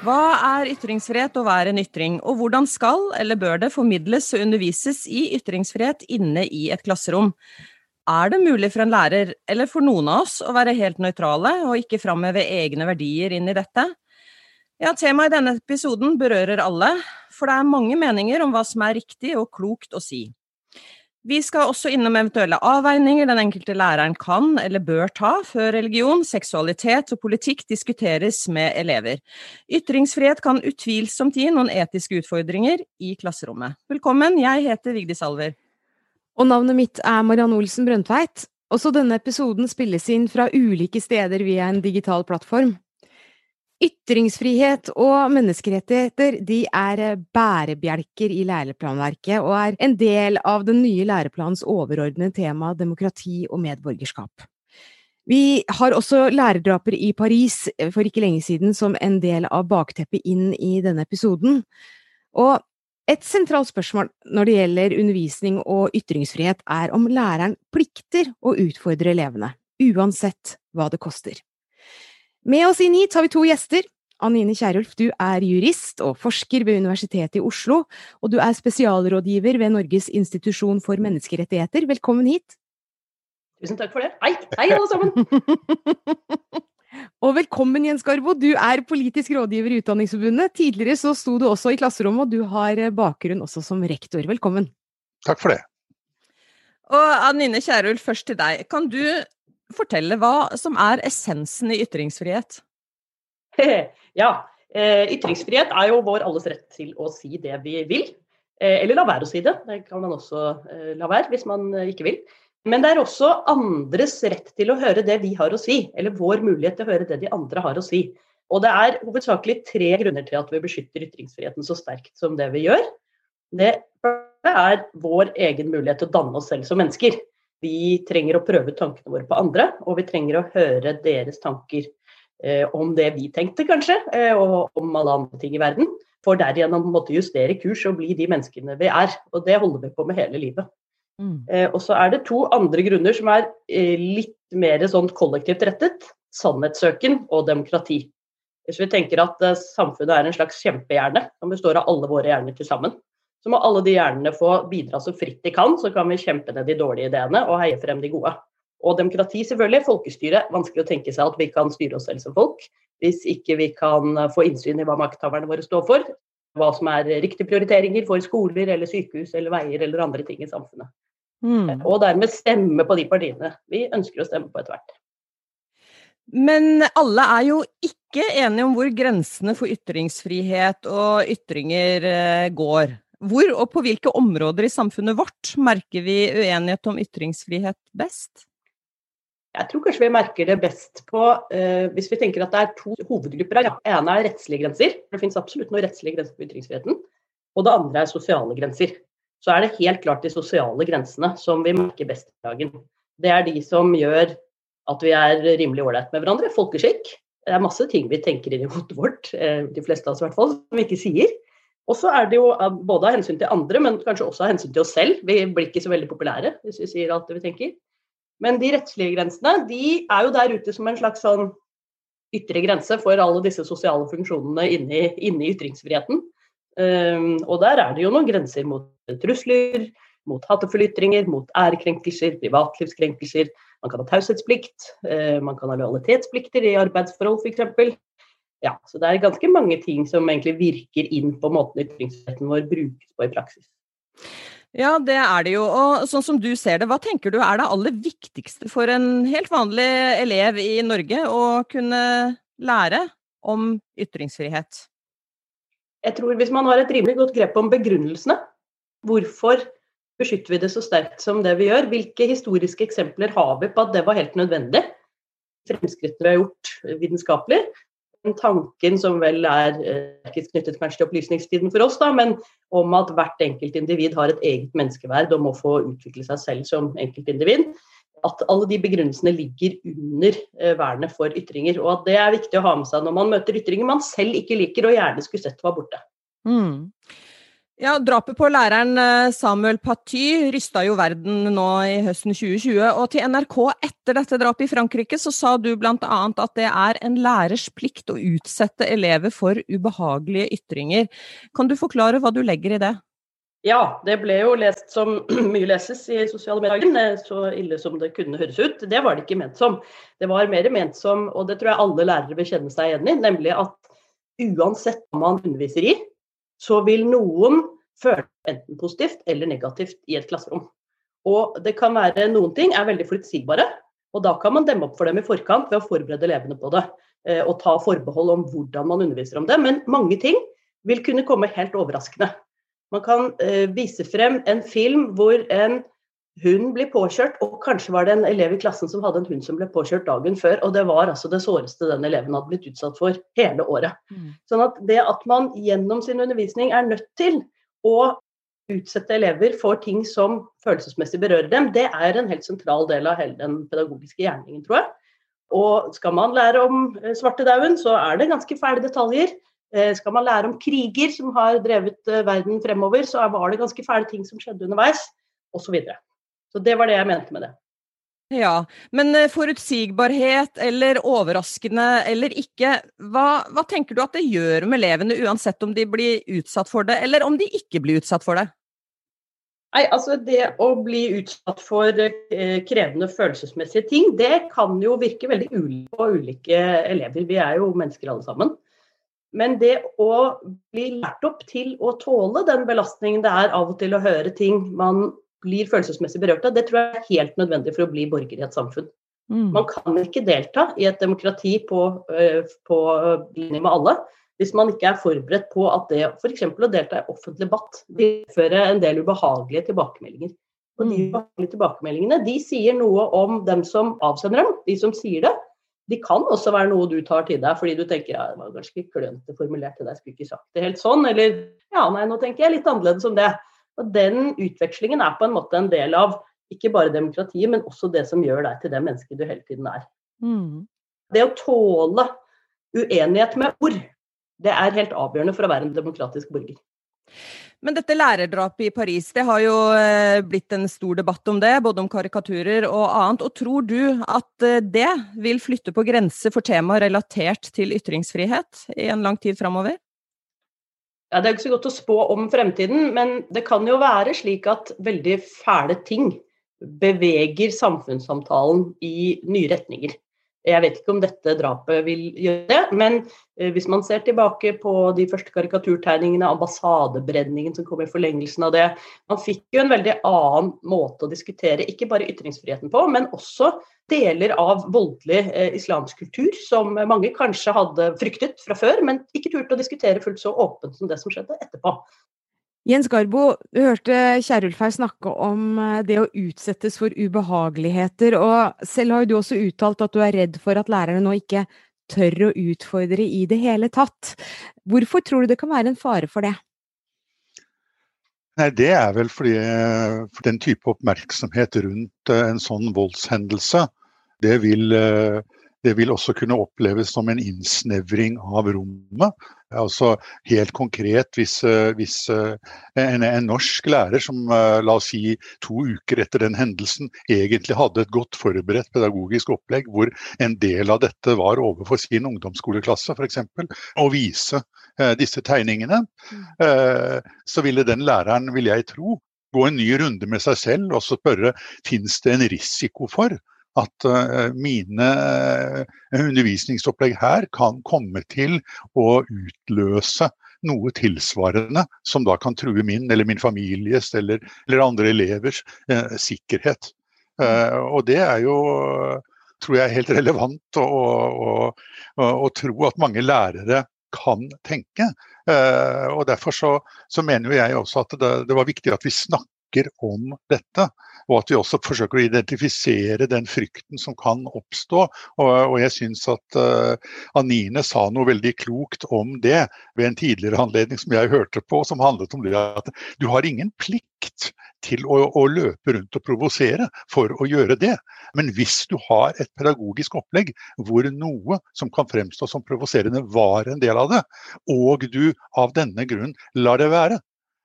Hva er ytringsfrihet og hva er en ytring, og hvordan skal eller bør det formidles og undervises i ytringsfrihet inne i et klasserom? Er det mulig for en lærer, eller for noen av oss, å være helt nøytrale og ikke framheve egne verdier inn i dette? Ja, temaet i denne episoden berører alle, for det er mange meninger om hva som er riktig og klokt å si. Vi skal også innom eventuelle avveininger den enkelte læreren kan eller bør ta før religion, seksualitet og politikk diskuteres med elever. Ytringsfrihet kan utvilsomt gi noen etiske utfordringer i klasserommet. Velkommen, jeg heter Vigdis Alver. Og navnet mitt er Marianne Olsen Brøndtveit. Også denne episoden spilles inn fra ulike steder via en digital plattform. Ytringsfrihet og menneskerettigheter de er eh, bærebjelker i læreplanverket og er en del av den nye læreplanens overordnede tema demokrati og medborgerskap. Vi har også lærerdraper i Paris eh, for ikke lenge siden som en del av bakteppet inn i denne episoden. Og et sentralt spørsmål når det gjelder undervisning og ytringsfrihet, er om læreren plikter å utfordre elevene, uansett hva det koster. Med oss inn hit har vi to gjester. Anine Kierulf, du er jurist og forsker ved Universitetet i Oslo, og du er spesialrådgiver ved Norges institusjon for menneskerettigheter. Velkommen hit. Tusen takk for det. Hei, hei alle sammen! og velkommen, Jens Garbo. Du er politisk rådgiver i Utdanningsforbundet. Tidligere så sto du også i klasserommet, og du har bakgrunn også som rektor. Velkommen. Takk for det. Og Anine Kierulf, først til deg. Kan du fortelle hva som er essensen i ytringsfrihet? Ja, eh, ytringsfrihet er jo vår alles rett til å si det vi vil. Eh, eller la være å si det. Det kan man også eh, la være hvis man ikke vil. Men det er også andres rett til å høre det vi har å si, eller vår mulighet til å høre det de andre har å si. Og det er hovedsakelig tre grunner til at vi beskytter ytringsfriheten så sterkt som det vi gjør. Det er vår egen mulighet til å danne oss selv som mennesker. Vi trenger å prøve tankene våre på andre, og vi trenger å høre deres tanker eh, om det vi tenkte, kanskje, eh, og om alle andre ting i verden. For derigjennom måtte justere kurs og bli de menneskene vi er. Og det holder vi på med hele livet. Mm. Eh, og så er det to andre grunner som er eh, litt mer sånn kollektivt rettet. Sannhetssøken og demokrati. Hvis vi tenker at eh, samfunnet er en slags kjempehjerne som består av alle våre hjerner til sammen, så må alle de hjernene få bidra så fritt de kan, så kan vi kjempe ned de dårlige ideene og heie frem de gode. Og demokrati, selvfølgelig. Folkestyre. Vanskelig å tenke seg at vi kan styre oss selv som folk hvis ikke vi kan få innsyn i hva makthaverne våre står for. Hva som er riktige prioriteringer for skoler eller sykehus eller veier eller andre ting i samfunnet. Mm. Og dermed stemme på de partiene vi ønsker å stemme på etter hvert. Men alle er jo ikke enige om hvor grensene for ytringsfrihet og ytringer eh, går. Hvor og på hvilke områder i samfunnet vårt merker vi uenighet om ytringsfrihet best? Jeg tror kanskje vi merker det best på uh, hvis vi tenker at det er to hovedgrupper her. Det ene er rettslige grenser. Det finnes absolutt noen rettslige grenser på ytringsfriheten. Og det andre er sosiale grenser. Så er det helt klart de sosiale grensene som vi merker best i dagen. Det er de som gjør at vi er rimelig ålreite med hverandre. Folkeskikk. Det er masse ting vi tenker inn i hodet vårt, uh, de fleste av oss i hvert fall, som vi ikke sier. Og så er det jo både av hensyn til andre, men kanskje også av hensyn til oss selv. Vi blir ikke så veldig populære hvis vi sier alt det vi tenker. Men de rettslige grensene de er jo der ute som en slags sånn ytre grense for alle disse sosiale funksjonene inni, inni ytringsfriheten. Um, og der er det jo noen grenser mot trusler, mot hatefulle ytringer, mot ærekrenkelser, privatlivskrenkelser. Man kan ha taushetsplikt, uh, man kan ha lojalitetsplikter i arbeidsforhold f.eks ja, så det er ganske mange ting som egentlig virker inn på måten ytringsfriheten vår brukes på i praksis. Ja, det er det jo. Og sånn som du ser det, hva tenker du er det aller viktigste for en helt vanlig elev i Norge å kunne lære om ytringsfrihet? Jeg tror hvis man har et rimelig godt grep om begrunnelsene, hvorfor beskytter vi det så sterkt som det vi gjør? Hvilke historiske eksempler har vi på at det var helt nødvendig? Fremskrittene vi har gjort vitenskapelig, tanken som vel er eh, knyttet kanskje til opplysningstiden for oss, da, men om at hvert enkelt individ har et eget menneskeverd og må få utvikle seg selv som enkeltindivid. At alle de begrunnelsene ligger under eh, vernet for ytringer. Og at det er viktig å ha med seg når man møter ytringer man selv ikke liker og gjerne skulle sett var borte. Mm. Ja, Drapet på læreren eh, Samuel Paty rysta jo verden nå i høsten 2020. Og til NRK etter dette drapet i Frankrike så sa du bl.a. at det er en lærers plikt å utsette elever for ubehagelige ytringer. Kan du forklare hva du legger i det? Ja, det ble jo lest som mye leses i sosiale medier. Så ille som det kunne høres ut. Det var det ikke ment som. Det var mer ment som, og det tror jeg alle lærere vil kjenne seg igjen i, nemlig at uansett hva man underviser i, så vil noen føle enten positivt eller negativt i et klasserom. Og det kan være noen ting er veldig forutsigbare, og da kan man demme opp for dem i forkant ved å forberede elevene på det. Eh, og ta forbehold om hvordan man underviser om det. Men mange ting vil kunne komme helt overraskende. Man kan eh, vise frem en film hvor en hund blir påkjørt, og kanskje var det en elev i klassen som hadde en hund som ble påkjørt dagen før, og det var altså det såreste den eleven hadde blitt utsatt for hele året. Mm. Sånn at det at man gjennom sin undervisning er nødt til å utsette elever for ting som følelsesmessig berører dem, det er en helt sentral del av hele den pedagogiske gjerningen, tror jeg. Og skal man lære om eh, svartedauden, så er det ganske fæle detaljer. Eh, skal man lære om kriger som har drevet eh, verden fremover, så var det ganske fæle ting som skjedde underveis, osv. Så, det var det jeg mente med det. Ja, men eh, forutsigbarhet eller overraskende eller ikke, hva, hva, tenker du at det gjør med elevene uansett om de blir utsatt for det, eller om de ikke blir utsatt for det? Nei, altså Det å bli utsatt for eh, krevende følelsesmessige ting, det kan jo virke veldig ulikt på ulike elever. Vi er jo mennesker alle sammen. Men det å bli lært opp til å tåle den belastningen det er av og til å høre ting man blir følelsesmessig berørt av, det tror jeg er helt nødvendig for å bli borger i et samfunn. Mm. Man kan ikke delta i et demokrati på, på linje med alle hvis man ikke er forberedt på at det f.eks. å delta i offentlig debatt vil føre en del ubehagelige tilbakemeldinger. Og de mm. ubehagelige tilbakemeldingene de sier noe om dem som avsender dem, de som sier det. De kan også være noe du tar til deg fordi du tenker ja, det var ganske klønete formulert til deg, jeg skulle ikke sagt det helt sånn. Eller ja, nei, nå tenker jeg litt annerledes om det. Og Den utvekslingen er på en måte en del av ikke bare demokratiet, men også det som gjør deg til det mennesket du hele tiden er. Mm. Det å tåle uenighet med ord, det er helt avgjørende for å være en demokratisk borger. Men dette lærerdrapet i Paris, det har jo eh, blitt en stor debatt om det, både om karikaturer og annet. Og tror du at eh, det vil flytte på grenser for temaer relatert til ytringsfrihet i en lang tid framover? Ja, Det er jo ikke så godt å spå om fremtiden, men det kan jo være slik at veldig fæle ting beveger samfunnssamtalen i nye retninger. Jeg vet ikke om dette drapet vil gjøre det, men eh, hvis man ser tilbake på de første karikaturtegningene, ambassadebrenningen som kom i forlengelsen av det Man fikk jo en veldig annen måte å diskutere ikke bare ytringsfriheten på, men også deler av voldelig eh, islamsk kultur som mange kanskje hadde fryktet fra før, men ikke turte å diskutere fullt så åpent som det som skjedde etterpå. Jens Garbo, du hørte Kjerulf her snakke om eh, det å utsettes for ubehageligheter, og selv har du også uttalt at du er redd for at lærerne nå ikke tør å utfordre i det hele tatt. Hvorfor tror du det kan være en fare for det? Nei, Det er vel fordi eh, for den type oppmerksomhet rundt eh, en sånn voldshendelse, det vil, det vil også kunne oppleves som en innsnevring av rommet. Altså Helt konkret, hvis, eh, hvis eh, en, en, norsk lærer som eh, la oss si to uker etter den hendelsen egentlig hadde et godt forberedt pedagogisk opplegg, hvor en del av dette var overfor sin ungdomsskoleklasse f.eks., å vise disse tegningene, mm. så ville den læreren, vil jeg tro, gå en ny runde med seg selv og spørre finnes det en risiko for at uh, mine uh, undervisningsopplegg her kan komme til å utløse noe tilsvarende som da kan true min eller min families eller, eller andre elevers eh, sikkerhet. og det er jo tror jeg helt relevant å, å, å, å tro at mange lærere kan tenke. og Derfor så, så mener jeg også at det, det var viktig at vi snakker om dette og at vi også forsøker å identifisere den frykten som kan oppstå. Og, og jeg syns at uh, Anine sa noe veldig klokt om det ved en tidligere anledning som jeg hørte på, som handlet om det at du har ingen plikt til å, å løpe rundt og provosere for å gjøre det. Men hvis du har et pedagogisk opplegg hvor noe som kan fremstå som provoserende var en del av det, og du av denne grunn lar det være,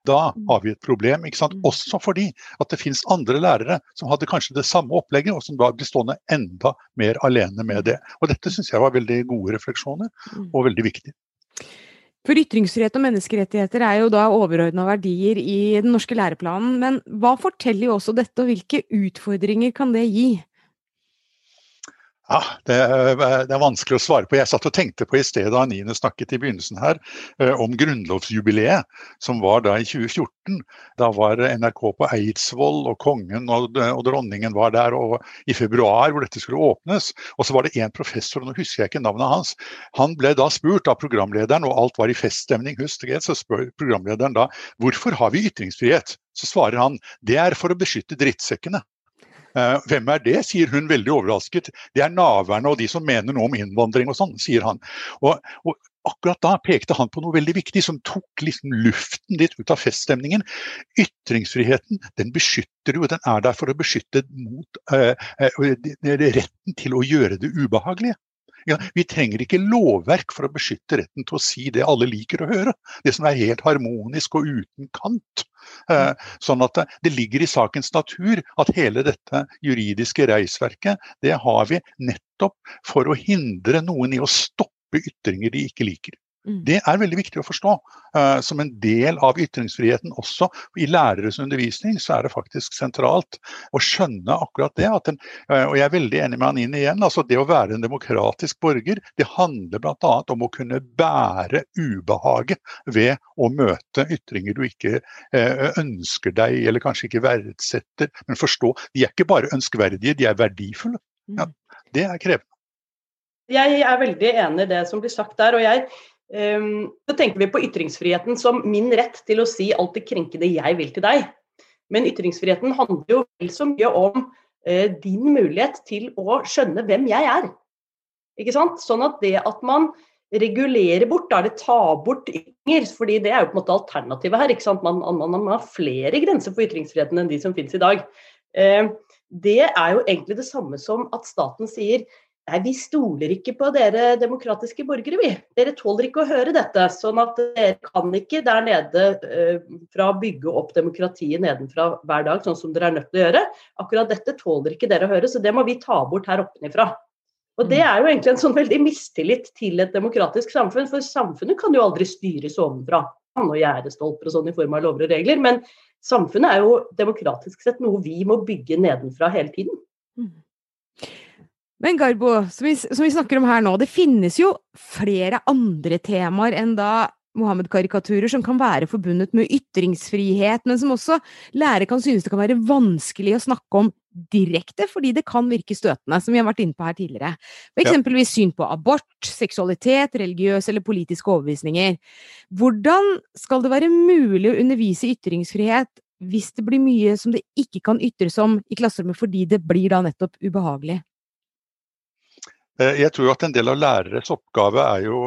Da har vi et problem. ikke sant? Også fordi at det finnes andre lærere som hadde kanskje det samme opplegget, og som da blir stående enda mer alene med det. Og Dette syns jeg var veldig gode refleksjoner, og veldig viktig. For ytringsfrihet og menneskerettigheter er jo da overordna verdier i den norske læreplanen, men hva forteller jo også dette, og hvilke utfordringer kan det gi? Ja, det er, det er, vanskelig å svare på. Jeg satt og tenkte på i stedet da Anine snakket i begynnelsen her, eh, om grunnlovsjubileet som var da i 2014. Da var NRK på Eidsvoll, og kongen og, og, dronningen var der og i februar hvor dette skulle åpnes. Og så var det en professor, og nå husker jeg ikke navnet hans. Han ble da spurt av programlederen, og alt var i feststemning, husk det, så spør programlederen da hvorfor har vi ytringsfrihet? Så svarer han det er for å beskytte drittsekkene. Uh, hvem er det, sier hun veldig overrasket. Det er naverne og de som mener noe om innvandring og sånn, sier han. Og, og, akkurat da pekte han på noe veldig viktig som tok liksom luften litt ut av feststemningen. Ytringsfriheten den beskytter jo, den er der for å beskytte mot uh, uh, retten til å gjøre det ubehagelige. Vi trenger ikke lovverk for å beskytte retten til å si det alle liker å høre. Det som er helt harmonisk og uten kant. Eh, sånn at det, det, ligger i sakens natur at hele dette juridiske reisverket, det har vi nettopp for å hindre noen i å stoppe ytringer de ikke liker. Mm. Det er veldig viktig å forstå. Uh, som en del av ytringsfriheten også i læreres undervisning, så er det faktisk sentralt å skjønne akkurat det. Den, uh, og jeg er veldig enig med Anine igjen. altså Det å være en demokratisk borger, det handler bl.a. om å kunne bære ubehaget ved å møte ytringer du ikke uh, ønsker deg, eller kanskje ikke verdsetter. Men forstå, de er ikke bare ønskverdige, de er verdifulle. Ja, mm. det er krevende. Jeg er veldig enig i det som blir sagt der. og jeg så tenker vi på ytringsfriheten som min rett til å si alt det krenkende jeg vil til deg. Men ytringsfriheten handler jo vel så mye om uh, din mulighet til å skjønne hvem jeg er. Ikke sant? Sånn at det at man regulerer bort, da er det ta bort ytringer, fordi det er jo på en måte alternativet her. ikke sant? Man, man, man har flere grenser for ytringsfriheten enn de som finnes i dag. Uh, det er jo egentlig det samme som at staten sier Nei, vi stoler ikke på dere demokratiske borgere, vi. Dere tåler ikke å høre dette. Sånn at dere kan ikke der nede uh, fra bygge opp demokratiet nedenfra hver dag, sånn som dere er nødt til å gjøre. Akkurat dette tåler ikke dere å høre, så det må vi ta bort her oppenifra. Og det er jo egentlig en sånn veldig mistillit til et demokratisk samfunn, for samfunnet kan jo aldri styres ovenfra. Og gjerdestolper og sånn i form av lover og regler. Men samfunnet er jo demokratisk sett noe vi må bygge nedenfra hele tiden. Mm. Men Garbo, som vi, som vi, snakker om her nå, det finnes jo flere andre temaer enn da Mohammed-karikaturer som kan være forbundet med ytringsfrihet, men som også lærere kan synes det kan være vanskelig å snakke om direkte, fordi det kan virke støtende, som vi har vært inne på her tidligere. For eksempelvis syn på abort, seksualitet, religiøse eller politiske overbevisninger. Hvordan skal det være mulig å undervise ytringsfrihet hvis det blir mye som det ikke kan ytres om i klasserommet fordi det blir da nettopp ubehagelig? Eh, jeg tror at en del av læreres oppgave er jo,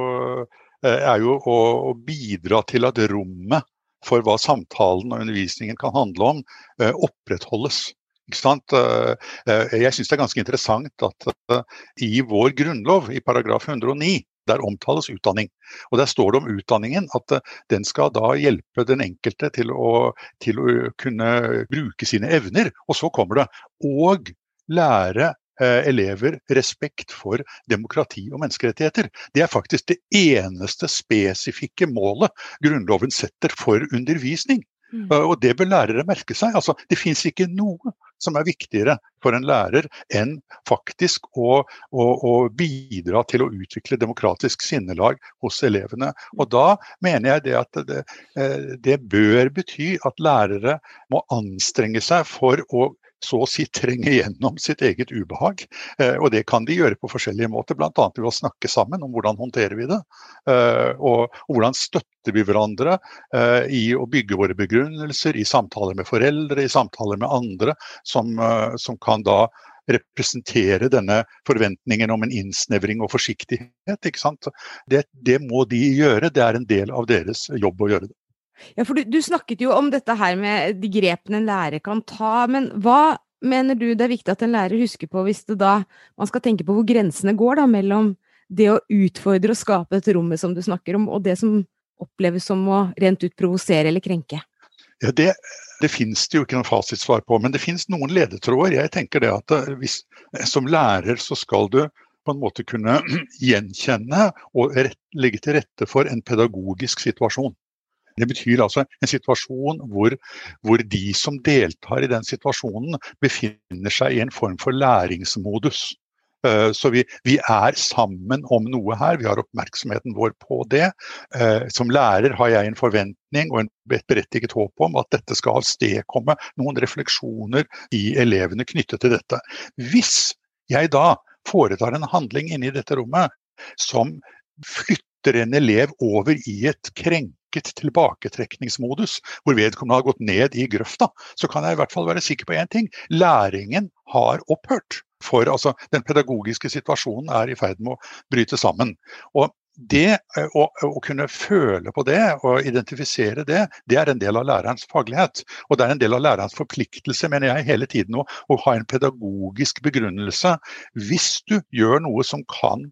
eh, er jo å, bidra til at rommet for hva samtalen og undervisningen kan handle om, eh, opprettholdes. Jeg syns det er ganske interessant at i vår grunnlov, i paragraf 109, der omtales utdanning. Og Der står det om utdanningen at den skal da hjelpe den enkelte til å, til å kunne bruke sine evner. Og så kommer det og lære elever respekt for demokrati og menneskerettigheter. Det er faktisk det eneste spesifikke målet Grunnloven setter for undervisning. Mm. Eh, og det bør lærere merke seg. Altså, det fins ikke noe som er viktigere for en lærer enn faktisk å, å, å, bidra til å utvikle demokratisk sinnelag hos elevene. Og da mener jeg det at det, eh, det bør bety at lærere må anstrenge seg for å så å si trenge gjennom sitt eget ubehag. Eh, og det kan de gjøre på forskjellige måter, bl.a. ved å snakke sammen om hvordan håndterer vi det. Eh, og, og, hvordan støtter vi hverandre eh, i å bygge våre begrunnelser, i samtaler med foreldre, i samtaler med andre, som, som kan da representere denne forventningen om en innsnevring og forsiktighet. Det, det må de gjøre, det er en del av deres jobb å gjøre det. Ja, for du, du, snakket jo om dette her med de grepene en lærer kan ta, men hva mener du det er viktig at en lærer husker på hvis det da man skal tenke på hvor grensene går da mellom det å utfordre og skape dette rommet som du snakker om, og det som oppleves som å rent ut provosere eller krenke? Ja, det, det finnes det jo ikke noe fasitsvar på, men det finnes noen ledetråder. Jeg tenker det at eh, hvis, Som lærer så skal du på en måte kunne gjenkjenne og rett, legge til rette for en pedagogisk situasjon. Det betyr altså en situasjon hvor, hvor, de som deltar i den situasjonen, befinner seg i en form for læringsmodus. Eh, så vi, vi, er sammen om noe her, vi har oppmerksomheten vår på det. Eh, som lærer har jeg en forventning og et berettiget håp om at dette skal avstedkomme noen refleksjoner i elevene knyttet til dette. Hvis jeg da foretar en handling inne i dette rommet som flytter en elev over i et krenket tilbaketrekningsmodus, hvor vedkommende har gått ned i grøfta, så kan jeg i hvert fall være sikker på én ting. Læringen har opphørt. For altså, den pedagogiske situasjonen er i ferd med å bryte sammen. Og det å, å, kunne føle på det og identifisere det, det er en del av lærerens faglighet. Og det er en del av lærerens forpliktelse, mener jeg, hele tiden å, å ha en pedagogisk begrunnelse. Hvis du gjør noe som kan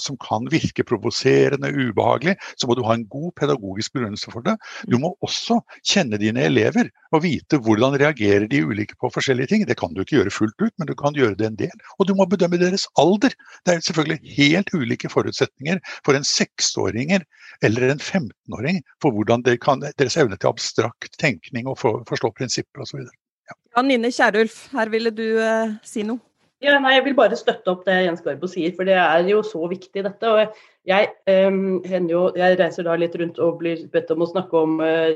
som kan virke provoserende, ubehagelig, så må du ha en god pedagogisk begrunnelse for det. Du må også kjenne dine elever og vite hvordan reagerer de ulike på forskjellige ting. Det kan du ikke gjøre fullt ut, men du kan gjøre det en del. Og du må bedømme deres alder. Det er selvfølgelig helt ulike forutsetninger for en seksåringer eller en 15-åring for hvordan kan, deres evne til abstrakt tenkning og for, forstå prinsipper osv. Ja. ja, Nine Kierulf, her ville du eh, si noe? Ja, nei, Jeg vil bare støtte opp det Jens Garbo sier, for det er jo så viktig dette. og Jeg, um, jo, jeg reiser da litt rundt og blir bedt om å snakke om uh,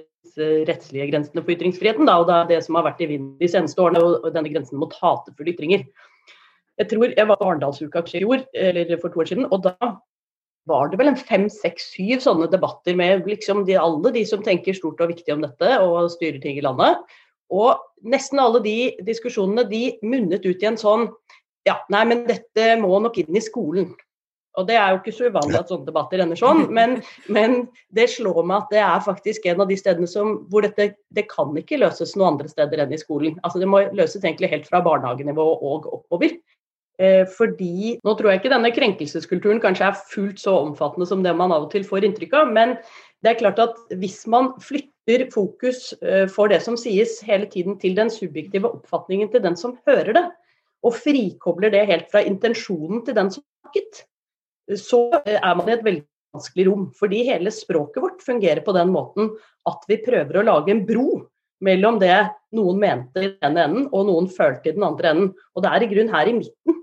rettslige grensene for ytringsfriheten. Da, og det det som har vært i vind de seneste årene, og denne grensen mot hatefulle ytringer. Jeg tror jeg var på Arendalsuka i fjor, eller for to år siden, og da var det vel en fem, seks, syv sånne debatter med liksom de, alle de som tenker stort og viktig om dette og styrer ting i landet. Og nesten alle de diskusjonene de munnet ut i en sånn ja, nei, men dette må nok inn i skolen. Og det er jo ikke så uvanlig at sånne debatter ender sånn, men, men, det slår meg at det er faktisk en av de stedene som, hvor dette det kan ikke løses noen andre steder enn i skolen. Altså Det må løses egentlig helt fra barnehagenivå og oppover. Eh, fordi Nå tror jeg ikke denne krenkelseskulturen kanskje er fullt så omfattende som det man av og til får inntrykk av, men det er klart at hvis man flytter fokus eh, for det som sies hele tiden til den subjektive oppfatningen til den som hører det, og frikobler det helt fra intensjonen til den som snakket, så er man i et veldig vanskelig rom. Fordi hele språket vårt fungerer på den måten at vi prøver å lage en bro mellom det noen mente i den ene enden og noen følte i den andre enden. Og det er i grunn her i midten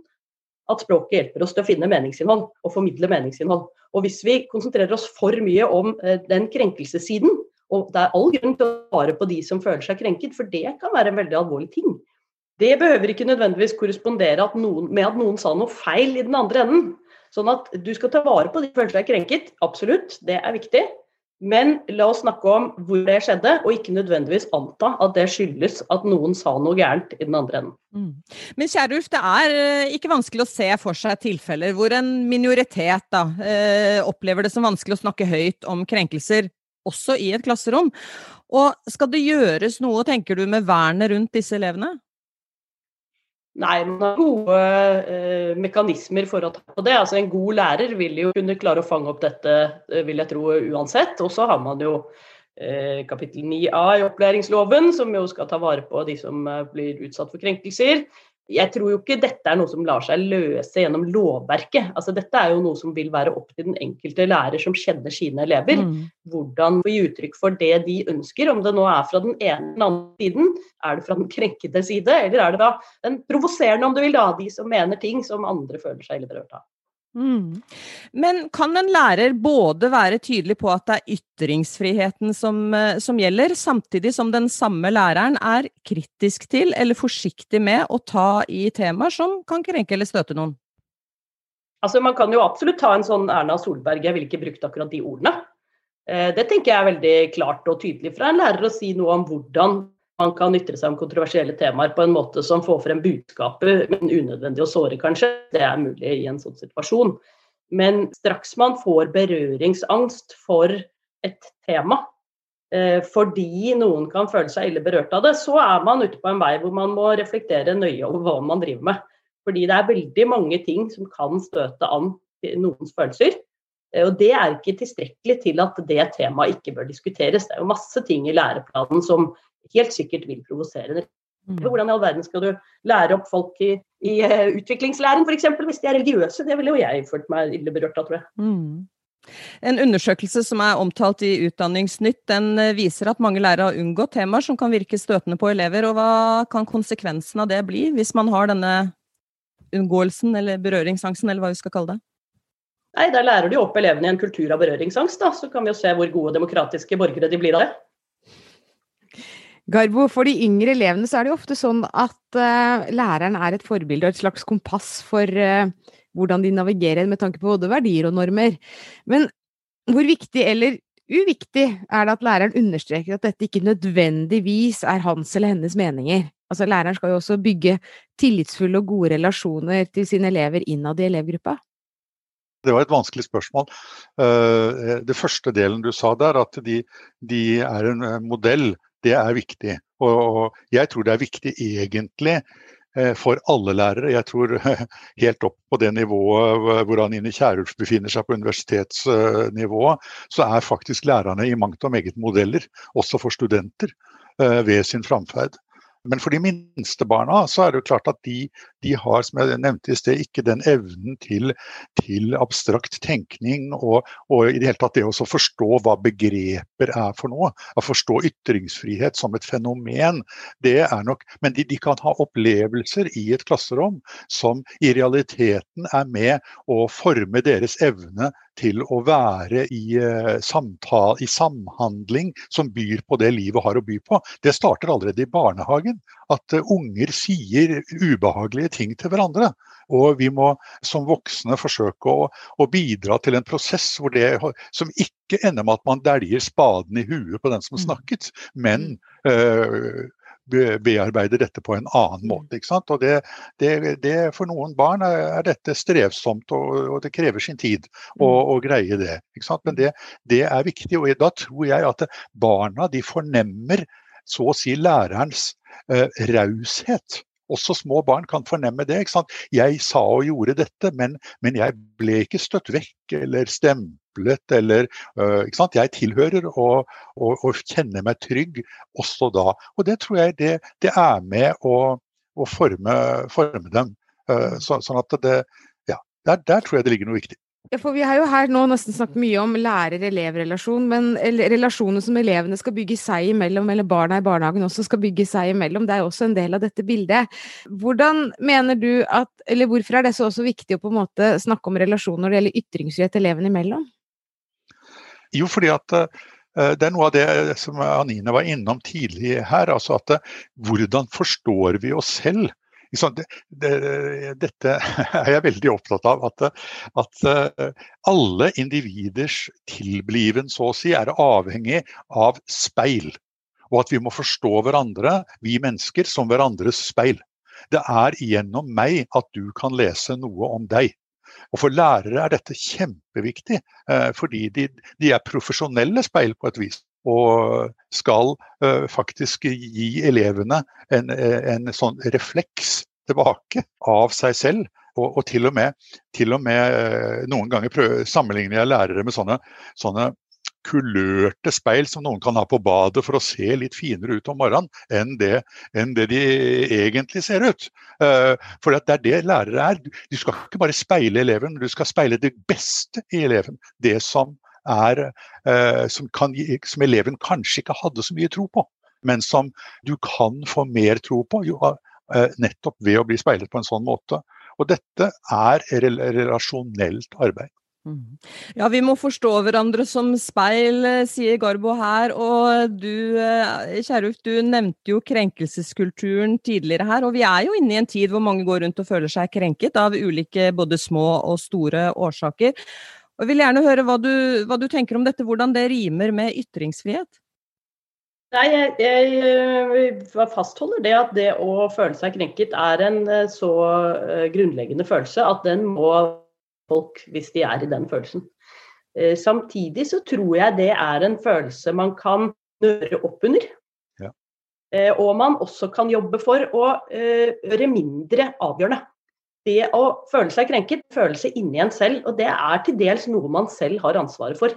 at språket hjelper oss til å finne meningsinnhold og formidle meningsinnhold. Og hvis vi konsentrerer oss for mye om eh, den krenkelsessiden, og det er all grunn til å svare på de som føler seg krenket, for det kan være en veldig alvorlig ting. Det behøver ikke nødvendigvis korrespondere at noen, med at noen sa noe feil i den andre enden. Sånn at du skal ta vare på de som føler seg krenket, absolutt, det er viktig. Men la oss snakke om hvor det skjedde, og ikke nødvendigvis anta at det skyldes at noen sa noe gærent i den andre enden. Mm. Men Kjærulf, det er eh, ikke vanskelig å se for seg tilfeller hvor en minoritet da, eh, opplever det som vanskelig å snakke høyt om krenkelser, også i et klasserom. Og skal det gjøres noe, tenker du, med vernet rundt disse elevene? Nei, man har gode eh, mekanismer for å ta på det. Altså En god lærer vil jo kunne klare å fange opp dette, eh, vil jeg tro, uansett. Og så har man jo eh, kapittel 9a i opplæringsloven, som jo skal ta vare på de som eh, blir utsatt for krenkelser jeg tror jo ikke dette er noe som lar seg løse gjennom lovverket. Altså, dette er jo noe som vil være opp til den enkelte lærer som kjenner sine elever. Mm. Hvordan få gi uttrykk for det de ønsker, om det nå er fra den ene eller andre siden. Er det fra den krenkede side, eller er det da den provoserende, om du vil, da, de som mener ting som andre føler seg litt rørt av. Mm. Men kan en lærer både være tydelig på at det er ytringsfriheten som, eh, som, gjelder, samtidig som den samme læreren er kritisk til eller forsiktig med å ta i temaer som kan krenke eller støte noen? Altså, man kan jo absolutt ta en sånn Erna Solberg, jeg ville ikke brukt akkurat de ordene. Eh, det tenker jeg er veldig klart og tydelig fra en lærer å si noe om hvordan man kan ytre seg om kontroversielle temaer på en måte som får frem budskapet, men unødvendig å såre, kanskje. Det er mulig i en sånn situasjon. Men straks man får berøringsangst for et tema, eh, fordi noen kan føle seg ille berørt av det, så er man ute på en vei hvor man må reflektere nøye over hva man driver med. Fordi det er veldig mange ting som kan støte an noens følelser. Og Det er ikke tilstrekkelig til at det temaet ikke bør diskuteres. Det er jo masse ting i læreplanen som helt sikkert vil provosere. Mm. Hvordan i all verden skal du lære opp folk i, i utviklingslæren f.eks. hvis de er religiøse? Det ville jo jeg følt meg ille berørt av, tror jeg. Mm. En undersøkelse som er omtalt i Utdanningsnytt, den eh, viser at mange lærere har unngått temaer som kan virke støtende på elever. og Hva kan konsekvensen av det bli, hvis man har denne unngåelsen eller berøringsangsten, eller hva vi skal kalle det? Nei, Der lærer de opp elevene i en kultur av berøringsangst. da, Så kan vi jo se hvor gode demokratiske borgere de blir av det. Garbo, for de yngre elevene så er det jo ofte sånn at uh, læreren er et forbilde og et slags kompass for uh, hvordan de navigerer med tanke på både verdier og normer. Men hvor viktig eller uviktig er det at læreren understreker at dette ikke nødvendigvis er hans eller hennes meninger? Altså, læreren skal jo også bygge tillitsfulle og gode relasjoner til sine elever innad i elevgruppa. Det var et vanskelig spørsmål. Eh, det første delen du sa der, at de, de er en modell, det er viktig. Og jeg tror det er viktig egentlig Eh, for alle lærere. Jeg tror helt opp på det nivået hvor Anine Kierulf befinner seg på universitetsnivået, så er faktisk lærerne i mangt og meget modeller, også for studenter, eh, ved sin framferd. Men for de minste barna så er det jo klart at de, de har som jeg nevnte i sted, ikke den evnen til, til abstrakt tenkning og, og, i det hele tatt det å forstå hva begreper er for noe. Å forstå ytringsfrihet som et fenomen. det er nok, Men de, de kan ha opplevelser i et klasserom som i realiteten er med å forme deres evne til å være i, uh, samtale, i samhandling som byr på det livet har å by på. Det starter allerede i barnehagen. At uh, unger sier ubehagelige ting til hverandre. Og vi må som voksne forsøke å, å bidra til en prosess det, som ikke ender med at man dæljer spaden i huet på den som mm. snakket, men øh, bearbeider dette på en annen mm. måte. ikke sant? Og det, det, det For noen barn er, dette strevsomt, og, og, det krever sin tid å, å greie det. ikke sant? Men det, det, er viktig. og Da tror jeg at barna de fornemmer så å si lærerens eh, raushet. Også små barn kan fornemme det. ikke sant? Jeg sa og gjorde dette, men, men jeg ble ikke støtt vekk eller stemplet. eller, uh, ikke sant? Jeg tilhører og, og, og, kjenner meg trygg også da. Og det tror jeg det, det er med å, å forme, forme, dem. Uh, så, sånn at det, ja, der, der tror jeg det ligger noe viktig. Ja, for Vi har jo her nå nesten snakket mye om lærer-elev-relasjon, men relasjoner som elevene skal bygge seg imellom, eller barna i barnehagen også skal bygge seg imellom, det er også en del av dette bildet. Hvordan mener du at, eller Hvorfor er det så også viktig å på en måte snakke om relasjoner når det gjelder ytringsfrihet elevene imellom? Jo, fordi at uh, det er noe av det som Anine var innom tidlig her. altså at uh, Hvordan forstår vi oss selv? Det, det, dette er jeg veldig opptatt av. At, at, eh, alle individers tilbliven, så å si, er avhengig av speil. Og at vi må forstå hverandre, vi mennesker, som hverandres speil. Det er gjennom meg at du kan lese noe om deg. Og For lærere er dette kjempeviktig, eh, fordi de, de er profesjonelle speil på et vis og skal uh, faktisk gi elevene en, en, sånn refleks tilbake av seg selv. Og, og til, og med, til, og med, uh, noen ganger prøver, sammenligner jeg lærere med sånne, sånne kulørte speil som noen kan ha på badet for å se litt finere ut om morgenen enn det, enn det de egentlig ser ut. For det er det lærere er. Du skal ikke bare speile eleven, du skal speile det beste i eleven. Det som er, eh, som, kan, som, eleven kanskje ikke hadde så mye tro på, men som du kan få mer tro på eh, nettopp ved å bli speilet på en sånn måte. Og dette er relasjonelt arbeid. Mm. Ja, vi må forstå hverandre som speil, eh, sier Garbo her. Og du, Kjerulf, du nevnte jo krenkelseskulturen tidligere her. Og vi er jo inne i en tid hvor mange går rundt og føler seg krenket av ulike både små og store årsaker. Og jeg vil gjerne høre hva du, hva du tenker om dette, hvordan det rimer med ytringsfrihet? Nei, jeg, jeg, eh, fastholder det at det å føle seg krenket er en eh, så eh, grunnleggende følelse at den må folk hvis de er i den følelsen. Samtidig så tror jeg det er en følelse man kan nøre opp under. Ja. Og man også kan jobbe for å gjøre mindre avgjørende. Det å føle seg krenket, føle seg inni en selv, og det er til dels noe man selv har ansvaret for.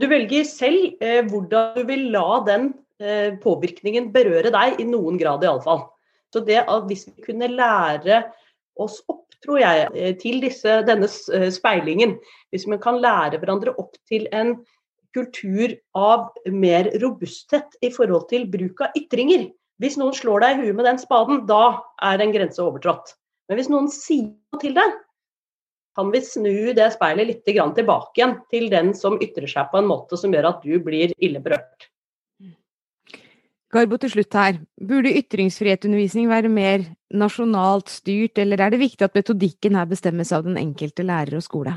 Du velger selv eh, hvordan du vil la den eh, påvirkningen berøre deg, i noen grad iallfall. Så det at hvis vi kunne lære oss opp, tror jeg, eh, til disse, denne eh, speilingen, hvis vi kan lære hverandre opp til en kultur av mer robusthet i forhold til bruk av ytringer. Hvis noen slår deg i huet med den spaden, da er en grense overtrådt. Men hvis noen sier noe til deg, kan vi snu det speilet litt tilbake igjen til den som ytrer seg på en måte som gjør at du blir ille berørt. Garbo til slutt her. Burde ytringsfrihetsundervisning være mer nasjonalt styrt, eller er det viktig at metodikken her bestemmes av den enkelte lærer og skole?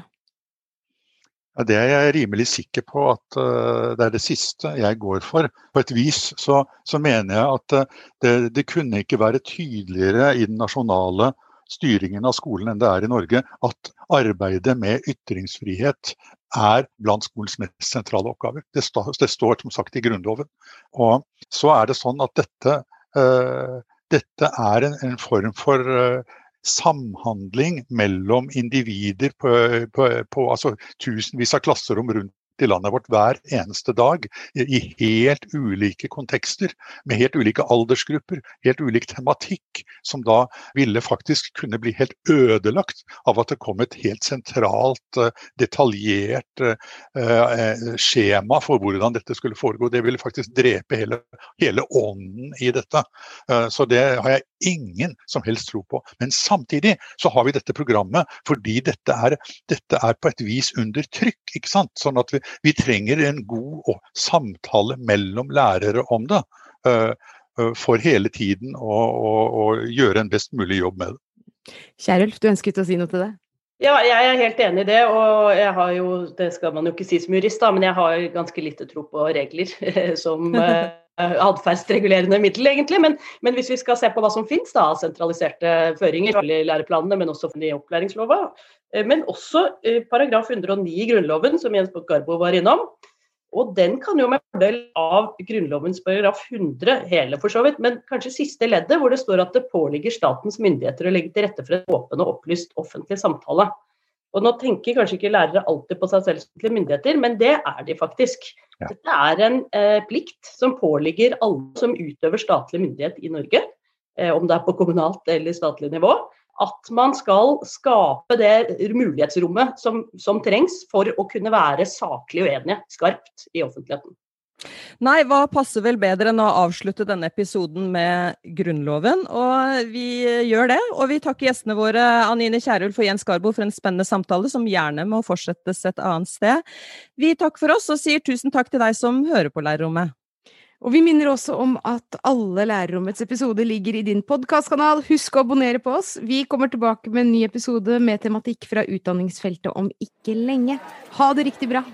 Ja, det er jeg rimelig sikker på at uh, det er det siste jeg går for. På et vis så, så mener jeg at uh, det, det, kunne ikke være tydeligere i den nasjonale styringen av skolen enn det er i Norge, at arbeidet med ytringsfrihet er blant skolens mest sentrale oppgaver. Det, står, det står som sagt i Grunnloven. Og så er det sånn at dette, uh, dette er en, en, form for uh, samhandling mellom individer på, på, på altså, tusenvis av klasserom rundt i landet vårt hver eneste dag i helt ulike kontekster, med helt ulike aldersgrupper, helt ulik tematikk, som da ville faktisk kunne bli helt ødelagt av at det kom et helt sentralt, eh, detaljert uh, skjema for hvordan dette skulle foregå. Det ville faktisk drepe hele, hele ånden i dette. Så det har jeg ingen som helst tro på. Men samtidig så har vi dette programmet fordi dette er, dette er på et vis under trykk. ikke sant? Sånn at vi, vi trenger en god samtale mellom lærere om det. Uh, uh, for hele tiden å, å, å, gjøre en best mulig jobb med det. Kjerulf, du ønsket å si noe til det? Ja, jeg er helt enig i det. Og jeg har jo, det skal man jo ikke si som jurist, da, men jeg har ganske lite tro på regler som uh, atferdsregulerende middel, egentlig. Men, men, hvis vi skal se på hva som finnes av sentraliserte føringer i læreplanene, men også i opplæringslova, eh, men også eh, paragraf 109 i Grunnloven, som Jens Garbo var innom. Og den kan jo med fordel av Grunnlovens paragraf 100 hele, for så vidt, men kanskje siste leddet, hvor det står at det påligger statens myndigheter å legge til rette for en åpen og opplyst offentlig samtale. Og nå tenker kanskje ikke lærere alltid på seg selv som myndigheter, men det er de faktisk. Ja. Dette er en eh, plikt som påligger alle som utøver statlig myndighet i Norge, eh, om det er på kommunalt eller statlig nivå, at man skal skape det mulighetsrommet som, som trengs for å kunne være saklig uenige skarpt i offentligheten. Nei, hva passer vel bedre enn å avslutte denne episoden med Grunnloven? Og vi gjør det. Og vi takker gjestene våre Anine Kierulf og Jens Garbo for en spennende samtale, som gjerne må fortsettes et annet sted. Vi takker for oss og sier tusen takk til deg som hører på Lærerrommet. Og vi minner også om at alle Lærerrommets episoder ligger i din podkastkanal. Husk å abonnere på oss. Vi kommer tilbake med en ny episode med tematikk fra utdanningsfeltet om ikke lenge. Ha det riktig bra!